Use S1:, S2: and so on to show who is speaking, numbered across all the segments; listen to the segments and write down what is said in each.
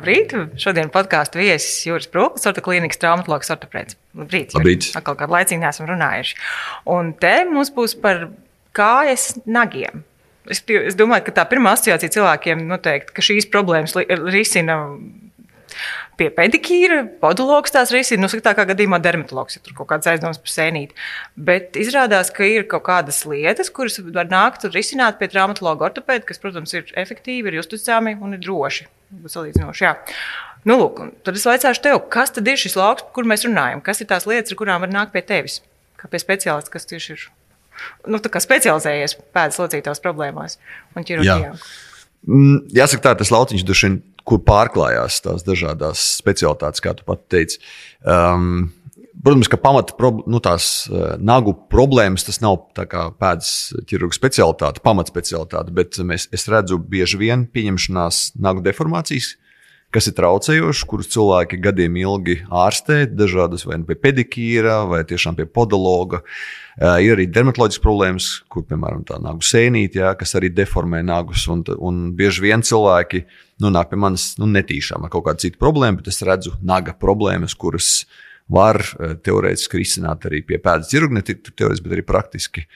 S1: Labrīt! Šodien podkāstu viesis Juris Brūklis, orta klīnikas traumatologs ortopēds. Labrīt!
S2: Labrīt.
S1: Atkal kādu laiciņu neesam runājuši. Un te mums būs par kājas nagiem. Es, es domāju, ka tā pirmā asociācija cilvēkiem noteikti, ka šīs problēmas risina pie pedikīra, podologs tās risina, nu, sliktākā gadījumā dermatologs, ja tur kaut kāds aizdoms par sēnīti. Bet izrādās, ka ir kaut kādas lietas, kuras var nākt un risināt pie traumatologa ortopēda, kas, protams, ir efektīvi, ir uzticami un ir droši. Salīdzinoši, jā. Nu, lūk, tad es vaicāšu tev, kas tad ir šis lauks, kur mēs runājam? Kas ir tās lietas, ar kurām var nākt pie tevis? Kā pie speciālista, kas tieši ir nu, specializējies pēdas locītavas problēmās un ķirurģijā? Jā.
S2: Mm, jāsaka, tā tas lauciņš droši vien, kur pārklājās tās dažādas specialitātes, kā tu pat teici. Um, Protams, ka pamata nu, tās uh, nagu problēmas tas nav pēdas ķirurģa specialitāte, pamatspecialitāte, bet mēs, es redzu bieži vien pieņemšanās nagu deformācijas, kas ir traucējoši, kurus cilvēki gadiem ilgi ārstē, dažādas vai nu pie pedikīra, vai tiešām pie podologa. Uh, ir arī dermatoloģiskas problēmas, kur, piemēram, tā nagu sēnīte, jā, kas arī deformē nagus. Un, un bieži vien cilvēki nu, nāk pie manis nu, netīšām ar kaut kādu citu problēmu, bet es redzu naga problēmas, kuras var eh, teorētiski risināt arī pie pēdas ķirurga, ne tikai teorētiski, bet arī praktiski.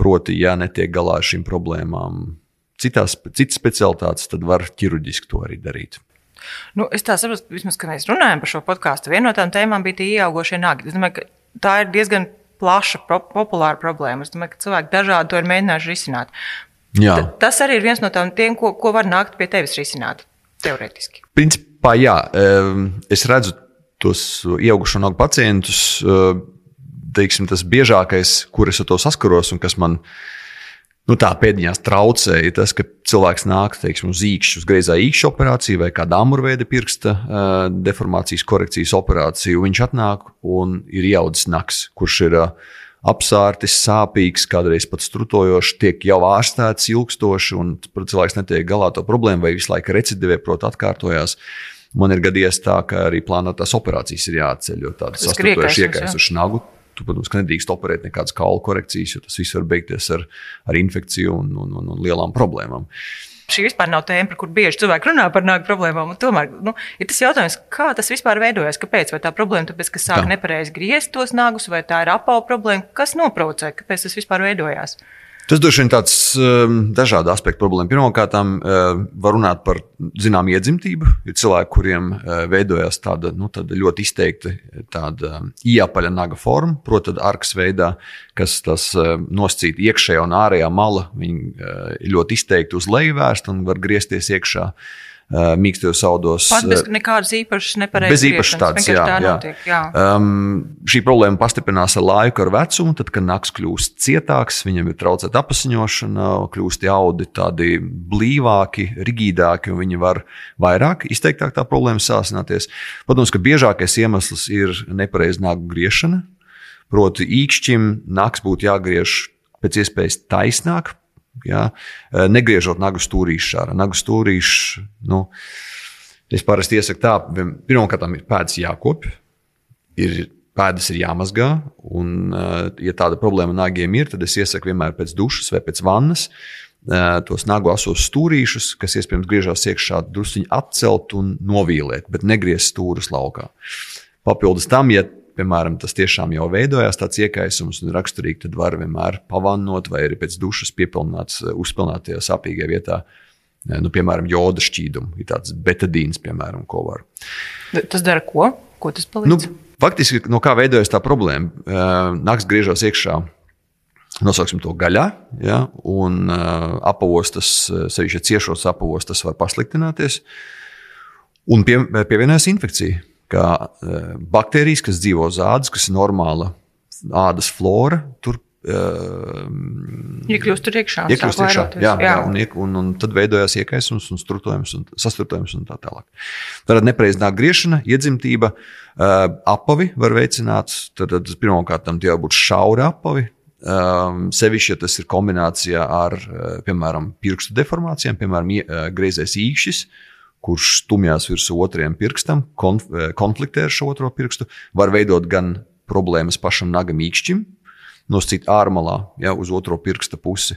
S2: Proti, ja netiek galā ar šīm problēmām, citās, citas specialitātes, tad var ķirurģiski to arī darīt.
S1: Nu, es tā saprotu, vismaz, kad mēs runājam par šo podkāstu, viena no tām tēmām bija tie ieaugušie nagi. Es domāju, ka tā ir diezgan plaša, pro, populāra problēma. Es domāju, ka cilvēki dažādi to ir mēģinājuši risināt. Jā. T tas arī ir viens no tiem, ko, ko var nākt pie tevis risināt, teorētiski.
S2: Principā, jā, es redzu tos ieaugušo nagu pacientus, teiksim, tas biežākais, kur es ar to saskaros un kas man nu, tā pēdiņās traucēja, tas, ka cilvēks nāk teiksim, uz īkšķa, uz greizā īkšķa operāciju vai kāda amurveida pirksta uh, deformācijas korekcijas operāciju. Viņš atnāk un ir jaudas naks, kurš ir uh, apsārtis, sāpīgs, kādreiz pat strutojošs, tiek jau ārstēts ilgstoši, un cilvēks netiek galā ar to problēmu, vai visu laiku recidivē, proti, atkārtojās. Man ir gadījies tā, ka arī plānotās operācijas ir jāatceļ, jo tādas sastopojušas iekaisušas nagu. Tu, protams, nedrīkst operēt nekādas kaulu korekcijas, jo tas viss var beigties ar, ar infekciju un, un, un, un lielām problēmām.
S1: Šī vispār nav tēma, par kur bieži cilvēki runā par nāgu problēmām. Tomēr nu, ir tas jautājums, kā tas vispār veidojas. Kāpēc? Vai tā problēma tāpēc, ka sāk nepareizi griezt tos nagus, vai tā ir apavu problēma? Kas noprovocē, kāpēc tas vispār veidojās?
S2: Tas droši vien tāds um, dažādu aspektu problēma. Pirmkārt, uh, var runāt par zināmu iedzimtību. Ir cilvēki, kuriem uh, veidojas tāda, nu, tāda ļoti izteikta tāda iepaļa naga forma, proti, arkas veidā, kas tas noscīt iekšējā un ārējā mala. Viņi ļoti izteikti uz leju vērsta un var griezties iekšā. Uh, mīkstajos audos.
S1: Pat bez nekādas īpašas nepareizas.
S2: Bez īpašas tādas, jā. Tā jā. Notiek, jā. Um, šī problēma pastiprinās ar laiku, ar vecumu. Tad, kad naks kļūst cietāks, viņam ir traucēta apasiņošana, kļūst jaudi tādi blīvāki, rigīdāki, un viņi var vairāk, izteiktāk tā problēma sāsināties. Protams, ka biežākais iemesls ir nepareiza nagu griešana. Proti, īkšķim naks būtu jāgriež pēc iespējas taisnāk, Ja? Eh, negriežot nagu stūrīšu ar nagu stūrīšu. Nu, es parasti iesaku tā, pirmkārt, ir pēdas jākopja, ir pēdas ir jāmazgā. Un, eh, ja tāda problēma nagiem ir, tad es iesaku vienmēr pēc dušas vai pēc vannas. Eh, tos nagu asos stūrīšus, kas iespējams griežās iekšā, druskuļi atcelt un novīlēt, bet negriezt stūrus laukā. Papildus tam, ja piemēram, tas tiešām jau veidojās tāds iekaisums un raksturīgi, tad var vienmēr pavannot vai arī pēc dušas piepilnāts, uzpilnāt tajā sāpīgajā vietā. Nu, piemēram, joda šķīdumu, ir tāds betadīns, piemēram, ko var.
S1: Tas dara ko? Ko tas palīdz?
S2: Nu, faktiski, no kā veidojas tā problēma? Nakts griežas iekšā nosauksim to gaļā, ja, un uh, apavostas, sevišķi ciešos apavostas, var pasliktināties. Un pie, pievienojas infekcija ka uh, baktērijas, kas dzīvo uz ādas, kas ir normāla ādas flora, tur
S1: Uh, iekļūst tur iekšā.
S2: Iekļūst iekšā jā, jā. Jā, un, un, un tad veidojās iekaisums, un struktūrājums, un sastrupājums un tā tālāk. Tad nepareizā griešana, iedzimtība, uh, apavi var veicināt. Tad, tad pirmkārt, tam jau būtu šauri apavi. Um, sevišķi, ja tas ir kombinācijā ar, piemēram, pirkstu deformācijām, piemēram, griezais īkšķis, uh, kurš stumjās virsū otriem pirkstam, konf eh, konfliktē ar šo otro pirkstu, var veidot gan problēmas pašam nagam īkšķim, noscīt ārmalā, ja, uz otro pirksta pusi.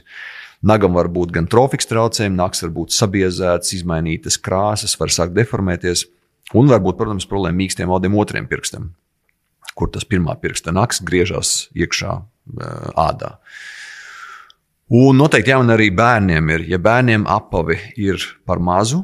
S2: Nagam var būt gan trofikas traucējumi, naks var būt sabiezēts, izmainītas krāsas, var sākt deformēties. Un varbūt, protams, problēma mīkstiem audiem otriem pirkstam, kur tas pirmā pirksta naks griežas iekšā ādā. Un noteikti jau arī bērniem ir, ja bērniem apavi ir par mazu,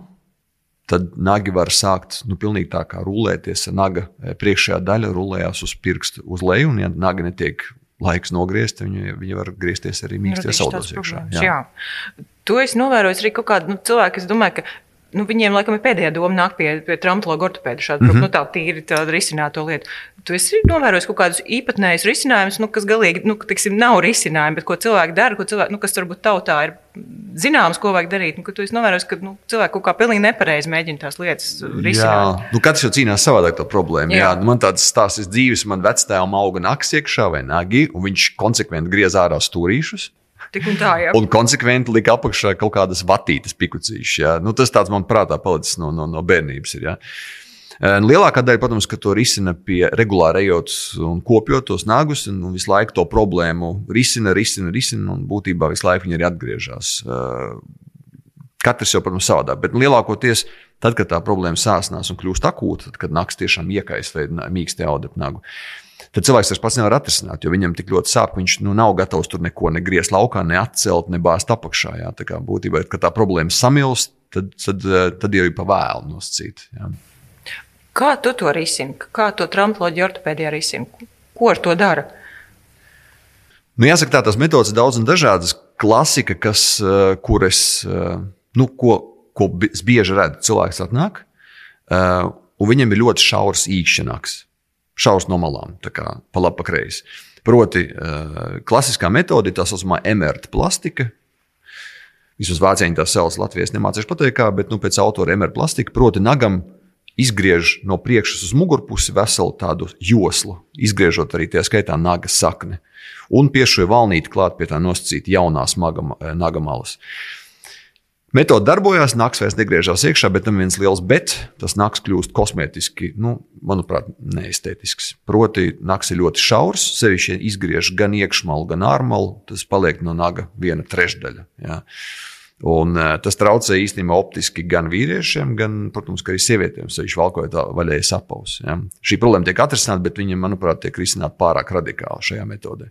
S2: tad nagi var sākt nu, pilnīgi tā kā rulēties. Naga priekšējā daļa rulējās uz pirkstu uz leju, un ja naga netiek laiks nogriezt, viņi, viņi var griezties arī mīksties audos iekšā.
S1: Jā. jā. To es novēroju arī kaut kādu nu, cilvēku, kas domāju, ka nu, viņiem laikam ir pēdējā doma nākt pie, pie traumatologa ortopēda šādu mm -hmm. nu, tā tīri tādu risināto lietu. Tu esi novērojis kaut kādus īpatnējus risinājumus, nu, kas galīgi nu, tiksim, nav risinājumi, bet ko cilvēki dara, ko cilvēki, nu, kas varbūt tautā ir zināms, ko vajag darīt. Nu, tu esi novērojis, ka nu, cilvēki kaut kā pilnīgi nepareizi mēģina tās lietas risināt.
S2: Jā, nu, katrs jau cīnās savādāk to problēmu. Jā. Jā, nu, man tāds stāsts dzīves, man vectēvam auga naks iekšā vai nagi, un viņš konsekventi griez ārā stūrīšus.
S1: Tik un tā, jā.
S2: Un konsekventi lika apakšā kaut kādas vatītas pikucīšas. Nu, tas tāds man prātā palicis no, no, no bērnības. Ir, jā. Lielākā daļa, protams, to risina pie regulāri ejot un kopjot tos nagus, un, visu laiku to problēmu risina, risina, risina, un būtībā visu laiku viņi arī atgriežas. Katrs jau, protams, savādāk, bet lielākoties tad, kad tā problēma sāsnās un kļūst akūta, tad, kad naktis tiešām iekais vai mīksti auda nagu, tad cilvēks tas pats nevar atrisināt, jo viņam tik ļoti sāp, ka viņš nu, nav gatavs tur neko negriezt laukā, ne atcelt, ne bāzt apakšā. Jā. Tā kā būtībā, kad tā problēma samilst, tad, tad, tad jau ir pa vēlu nosacīt. Jā.
S1: Kā tu to risini? Kā to traumatoloģiju ortopēdijā risini? Ko ar to dara?
S2: Nu, jāsaka, tā, tās metodas ir daudz un dažādas. Klasika, kas, eh, kur es, eh, nu, ko, ko bieži redzu, cilvēks atnāk, eh, un viņam ir ļoti šaurs īkšķinājums šaurs no malām, tā kā pa labi, pa kreisi. Proti, klasiskā metode ir tā saucamā emerta plastika. Vismaz vācieši tā sauc, Latvijas nemācīšu pateikt, kā, bet nu, pēc autora emerta plastika, proti, nagam izgriež no priekšas uz mugurpusi veselu tādu joslu, izgriežot arī tie skaitā naga sakni. Un pie šī valnīte klāt pie tā nosacīta jaunās naga malas. Metode darbojās, naks vairs negriežās iekšā, bet tam viens liels bet, tas naks kļūst kosmētiski, nu, manuprāt, neestētisks. Proti, naks ir ļoti šaurs, sevišķi izgriež gan iekšmalu, gan ārmalu, tas paliek no naga viena trešdaļa. Ja. Un, uh, tas traucē īstenībā optiski gan vīriešiem, gan, protams, arī sievietēm, sevišķi valkojot vaļējas apavus. Ja. Šī problēma tiek atrisināta, bet viņa, manuprāt, tiek risināta pārāk radikāli šajā metodē.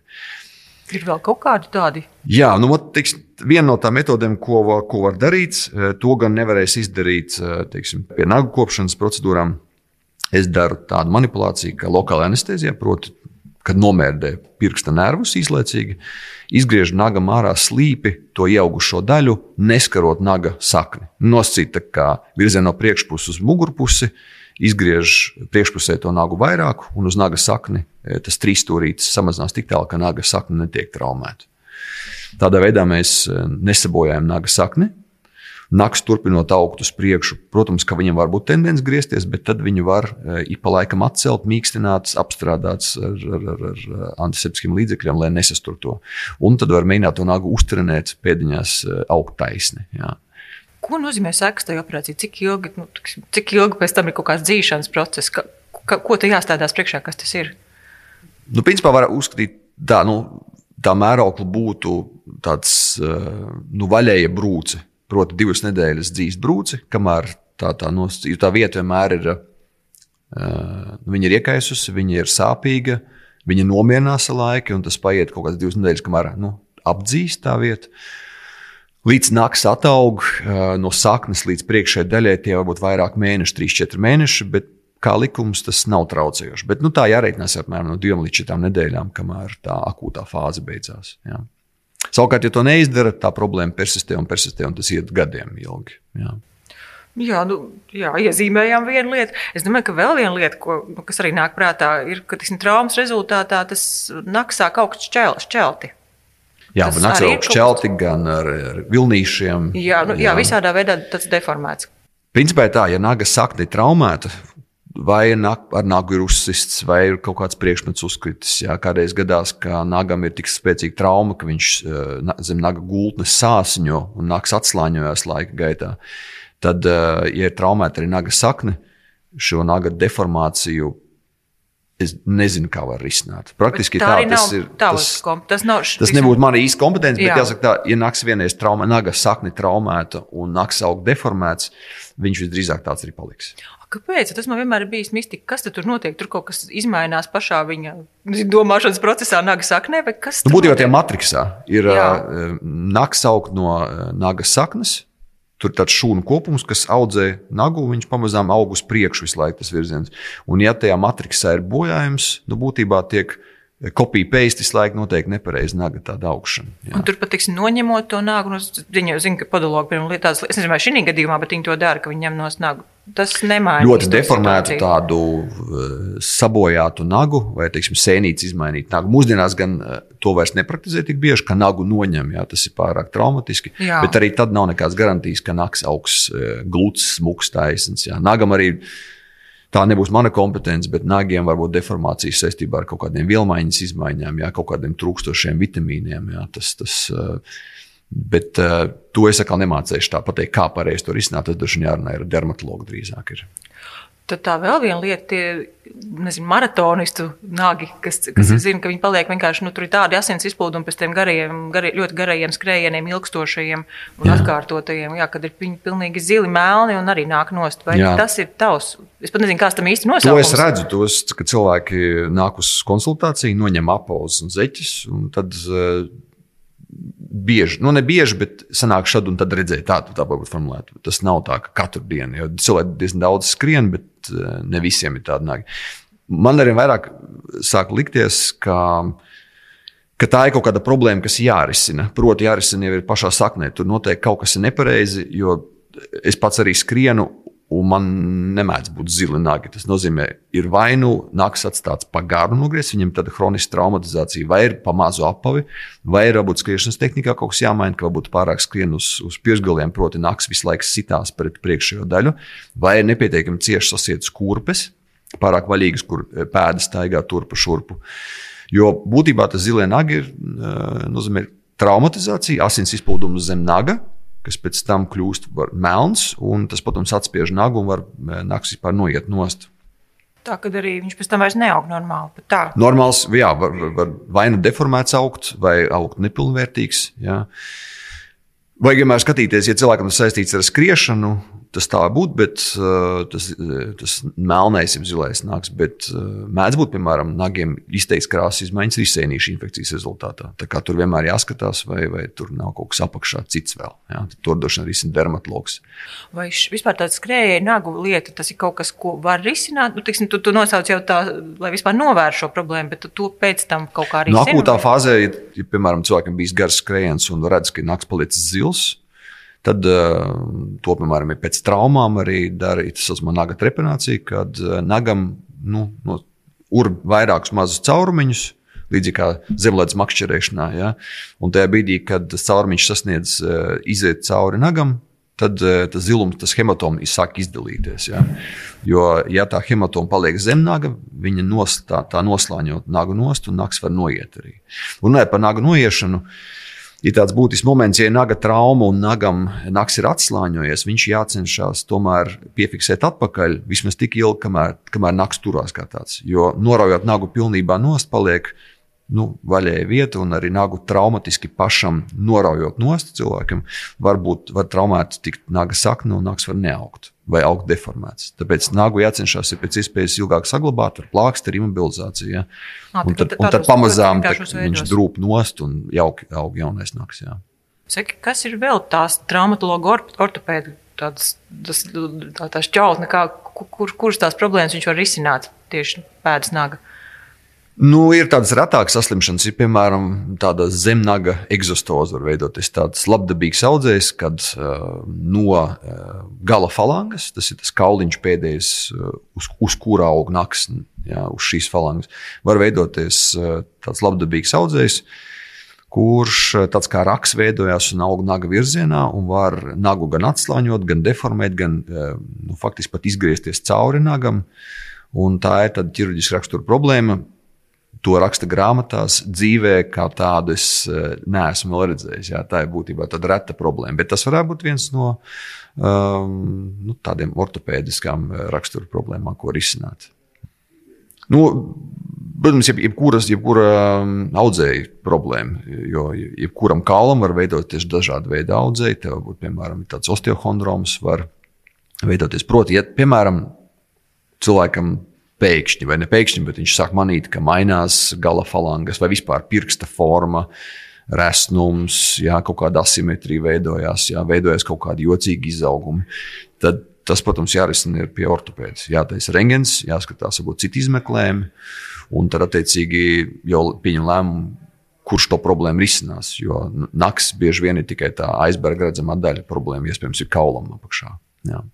S1: Ir vēl kaut kādi tādi?
S2: Jā, nu, tiks, viena no tām metodēm, ko, var, ko var darīt, eh, to gan nevarēs izdarīt eh, teiksim, pie nagu kopšanas procedūrām. Es daru tādu manipulāciju, kā lokāla anestezija, proti, kad nomērdē pirksta nervus īslaicīgi, izgriež naga ārā slīpi, to ieaugušo daļu, neskarot naga sakni. Noscīt kā virzienā no priekšpuses uz mugurpusi, izgriež priekšpusē to nagu vairāk, un uz naga sakni e, tas trīsstūrītis samazinās tik tālu, ka naga sakne netiek traumēta. Tādā veidā mēs e, nesabojājam naga sakni. Naks turpinot augt uz priekšu, protams, ka viņam var būt tendence griezties, bet tad viņu var e, ik pa laikam atcelt, mīkstināts, apstrādāts ar, ar, ar, ar antiseptiskiem līdzekļiem, lai nesastur to. Un tad var mēģināt to nagu uztrenēt pēdiņās augt taisni. Jā.
S1: Ko nozīmē sekas tajā operācijā? Cik ilgi, nu, cik ilgi pēc tam ir kaut kāds dzīšanas process? Ka, ka, ko te jāstādās priekšā, kas tas ir?
S2: Nu, principā var uzskatīt tā, nu, tā mēraukla būtu tāds nu, vaļēja brūce. Proti, divas nedēļas dzīves brūce, kamēr tā, tā, nost, tā vieta vienmēr ir, uh, viņa ir iekaisusi, viņa ir sāpīga, viņa nomierinās ar laiku, un tas paiet kaut kādas divas nedēļas, kamēr nu, apdzīst tā vieta. Uh, Līdz nāks attaug no saknes līdz priekšējai daļai, tie var būt vairāk mēneši, 3, 4 mēneši, bet kā likums tas nav traucējoši. Bet nu, tā jāreikinās apmēram no 2 līdz 4 nedēļām, kamēr tā akūtā fāze beidzās. Jā. Savukārt, ja to neizdara, tā problēma persistē un persistē, un tas iet gadiem ilgi. Jā.
S1: Jā, nu, jā, iezīmējām vienu lietu. Es domāju, ka vēl viena lieta, ko, kas arī nāk prātā, ir, ka tas traumas rezultātā tas naks sāk augt šķelti.
S2: Jā, gan ar šķelti, gan ar, ar vilnīšiem.
S1: Jā, nu, jā. jā, visādā veidā tas deformēts.
S2: Principā tā, ja naga sakne ir traumēta, vai ar nagu ir uzsists, vai ir kaut kāds priekšmets uzkritis. Jā, kādreiz gadās, ka nagam ir tik spēcīga trauma, ka viņš eh, zem naga gultnes sāsiņo un naks atslāņojas laika gaitā. Tad, eh, ja ir traumēta arī naga sakne, šo naga deformāciju Es nezinu, kā var risināt. Praktiski tā, tā tas ir.
S1: Tas, tas, nav,
S2: tas nebūtu mana īsta kompetence, bet Jā. jāsaka, tā, ja naks vienreiz traumē, naga sakni traumēta un naks aug deformēts, viņš visdrīzāk tāds arī paliks.
S1: Kāpēc? Tas man vienmēr ir bijis mistika. Kas tur notiek? Tur kaut kas izmainās pašā viņa domāšanas procesā, naga saknē, vai kas?
S2: Nu, būtībā tie matriksā ir uh, naks augt no uh, naga saknes Tur ir tāds šūnu kopums, kas audzē nagu, viņš pamazām aug uz priekšu visu laiku tas virziens. Un, ja tajā matriksā ir bojājums, nu, būtībā tiek kopija pēsti visu laiku notiek nepareizi naga tāda augšana.
S1: Jā. Un tur pat tiks noņemot to nagu, nu, viņi jau zina, ka podologi pirmā lietās, es nezinu, vai šī gadījumā, bet viņi to dara, ka viņi ņem no nagu. Tas nemaina.
S2: Ļoti deformētu tādu uh, sabojātu nagu vai, teiksim, sēnītes izmainītu nagu. Mūsdienās gan uh, to vairs nepraktizē tik bieži, ka nagu noņem, jā, tas ir pārāk traumatiski. Jā. Bet arī tad nav nekādas garantijas, ka naks augs uh, gluds, smuks, taisns. Jā. Nagam arī tā nebūs mana kompetence, bet nagiem var būt deformācijas saistībā ar kaut kādiem vielmaiņas izmaiņām, jā, kaut kādiem trūkstošiem vitamīniem. Jā, tas, tas, Bet uh, to es atkal nemācīšu tā pateikt, kā pareizi to risināt. Tas droši vien jārunā ar dermatologu drīzāk. Ir.
S1: Tad tā vēl viena lieta, tie nezinu, maratonistu nagi, kas, kas mm -hmm. zina, ka viņi paliek vienkārši nu, tur ir tādi asins izplūdumi pēc tiem garajiem, gari, ļoti garajiem skrējieniem, ilgstošajiem un jā. atkārtotajiem. Jā, kad ir viņi pilnīgi zili, melni un arī nāk nost. Vai jā. tas ir tavs? Es pat nezinu, kāds tam īsti nosaukums.
S2: To es redzu, tos, ka cilvēki nāk uz konsultāciju, noņem apaus un zeķis, un tad uh, bieži, nu ne bieži, bet sanāk šad un tad redzēt, tā, tā varbūt formulēt. Tas nav tā, ka katru dienu, jo cilvēki diezgan daudz skrien, bet eh, ne visiem ir tāda nāga. Man arī vairāk sāk likties, ka, ka tā ir kaut kāda problēma, kas jārisina. Proti, jārisina jau ir pašā saknē. Tur noteikti kaut kas ir nepareizi, jo es pats arī skrienu un man nemēdz būt zili nagi. Tas nozīmē, ir vai nu nāks atstāts pa garu nogriezts, viņam tāda kroniska traumatizācija, vai ir pa mazu apavi, vai ir varbūt skriešanas tehnikā kaut kas jāmaina, ka varbūt pārāk skrien uz, uz piesgaliem, proti, nāks visu laiku sitās pret priekšējo daļu, vai ir nepietiekami cieši sasietas kurpes, pārāk vaļīgas, kur pēdas staigā turpu šurpu. Jo būtībā tas zilie nagi ir nozīmē traumatizācija, asins izplūdums zem naga kas pēc tam kļūst melns, un tas, protams, atspiež nagu un var e, naktis vispār noiet nost.
S1: Tā kā arī viņš pēc tam vairs neaug normāli.
S2: Normāls, jā, var, var vai nu deformēts augt, vai augt nepilnvērtīgs. Jā. Vajag vienmēr skatīties, ja cilvēkam tas saistīts ar skriešanu, tas tā būtu, bet uh, tas, tas melnais, jau zilais nāks. Bet uh, mēdz būt, piemēram, nagiem izteikts krāsas izmaiņas risēnīšu infekcijas rezultātā. Tā kā tur vienmēr jāskatās, vai, vai tur nav kaut kas apakšā cits vēl. Ja? Tur vien risina dermatologs.
S1: Vai vispār tāda skrējēja nagu lieta, tas ir kaut kas, ko var risināt? Nu, tiksim, tu, tu nosauc jau tā, lai vispār novērstu šo problēmu, bet to pēc tam kaut kā
S2: risina. No akūtā fāzē, ja, ja, piemēram, cilvēkam bijis gars skrējiens un redz, ka naks palicis zils, Tad uh, to, piemēram, ir pēc traumām arī darīt tā saucamā naga trepanācija, kad uh, nagam nu, no, urb vairākus mazus caurumiņus. Līdzīgi kā zemlētas makšķerēšanā. Ja? Un tajā brīdī, kad caurumiņš sasniedz uh, iziet cauri nagam, tad tas zilums, tas hematoma sāk izdalīties. Ja? Jo, ja tā hematoma paliek zem naga, viņa nost, tā, tā noslāņot nagu nost, un naks var noiet arī. Runājot par nagu noiešanu, uh, ir tāds būtisks moments, ja naga trauma un nagam naks ir atslāņojies, viņš jācenšas tomēr piefiksēt atpakaļ vismaz tik ilgi, kamēr, kamēr naks turās kā tāds. Jo noraujot nagu pilnībā nost, paliek nu, vaļēja vieta, un arī nagu traumatiski pašam noraujot nost cilvēkam, varbūt var traumēts tikt naga sakne un naks var neaugt vai augt deformēts. Tāpēc nagu jācenšas pēc iespējas ilgāk saglabāt ar plākstu, ar imobilizāciju. Ja? À, un tad, un tad pamazām tā, viņš drūp nost un jauki aug jaunais naks. Ja?
S1: Saki, kas ir vēl tās traumatologa ortopēda? Tādas, tas, tā, tā šķautne, kā, kur, kuras tās problēmas viņš var risināt tieši pēdas naga?
S2: Nu, ir tādas retākas saslimšanas, ir piemēram tāda zemnaga eksostoze, var veidoties tāds labdabīgs audzējs, kad uh, no uh, gala falangas, tas ir tas kauliņš pēdējais, uh, uz, uz kura aug naks, jā, uz šīs falangas, var veidoties uh, tāds labdabīgs audzējs. Kurš uh, tāds kā raks veidojās un aug naga virzienā, un var nagu gan atslāņot, gan deformēt, gan uh, nu, faktiski pat izgriezties cauri nagam. Un tā ir tāda ķirurģiska rakstura problēma to raksta grāmatās, dzīvē kā tādu es eh, neesmu vēl redzējis. Jā, tā ir būtībā tāda reta problēma. Bet tas varētu būt viens no um, nu, tādiem ortopēdiskām eh, rakstura problēmām, ko risināt. Nu, Protams, jeb, jebkuras, jebkura um, audzēja problēma, jo jebkuram kaulam var veidoties dažādi veidi audzēji. Tev var būt, piemēram, tāds osteohondroms, var veidoties. Proti, ja, piemēram, cilvēkam pēkšņi, vai ne pēkšņi, bet viņš sāk manīt, ka mainās gala falangas vai vispār pirksta forma. Resnums, jā, kaut kāda asimetrija veidojās, jā, veidojas kaut kādi jocīgi izaugumi. Tad tas, protams, jārisina pie ortopēdas. Jātaisa rengens, jāskatās, varbūt citi izmeklējumi, un tad, attiecīgi, jau pieņem lēmumu, kurš to problēmu risinās. Jo nakts bieži vien ir tikai tā aizberga redzamā daļa. Problēma iespējams ir kaulam apakšā. Jā.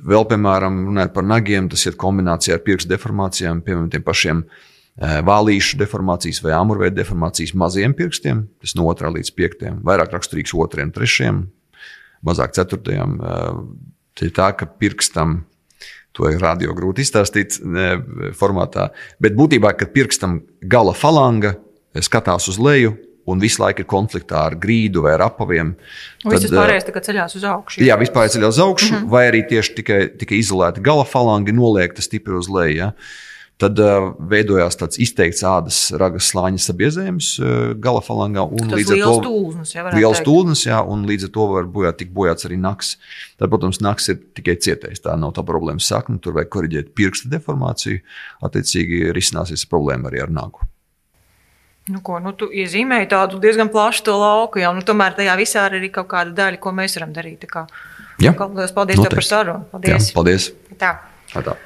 S2: Vēl, piemēram, runājot par nagiem, tas ir kombinācijā ar pirkstu deformācijām, piemēram, tiem pašiem eh, vālīšu deformācijas vai amurveida deformācijas maziem pirkstiem, tas no 2 līdz 5, vairāk raksturīgs 2, 3, mazāk 4. Eh, tas ir tā, ka pirkstam to ir radio grūti izstāstīt formātā, bet būtībā, kad pirkstam gala falanga skatās uz leju, un visu laiku ir konfliktā ar grīdu vai ar apaviem.
S1: Tad, viss pārējais tā ceļās uz augšu.
S2: Jā, vispār ceļās uz augšu, mm -hmm. vai arī tieši tikai, tikai izolēti gala falangi noliekta stipri uz leju. Ja? Tad uh, veidojās tāds izteikts ādas ragas slāņa sabiezējums uh, gala falangā.
S1: Līdz ar to tūlznes, ja
S2: liels tūlznes, jā, un līdz ar to var bojāt, tik bojāts arī naks. Tad, protams, naks ir tikai cietais. Tā nav tā problēma sakne. Tur vajag korģēt pirkstu deformāciju. Attiecīgi risināsies problēma arī ar nagu.
S1: Nu, ko, nu, tu iezīmēji tādu diezgan plašu to lauku, jau nu, tomēr tajā visā ir arī kaut kāda daļa, ko mēs varam darīt.
S2: Jā,
S1: paldies Noteikti. par sarunu. Paldies.
S2: Jā, paldies.
S1: Tā.
S2: Tā, tā.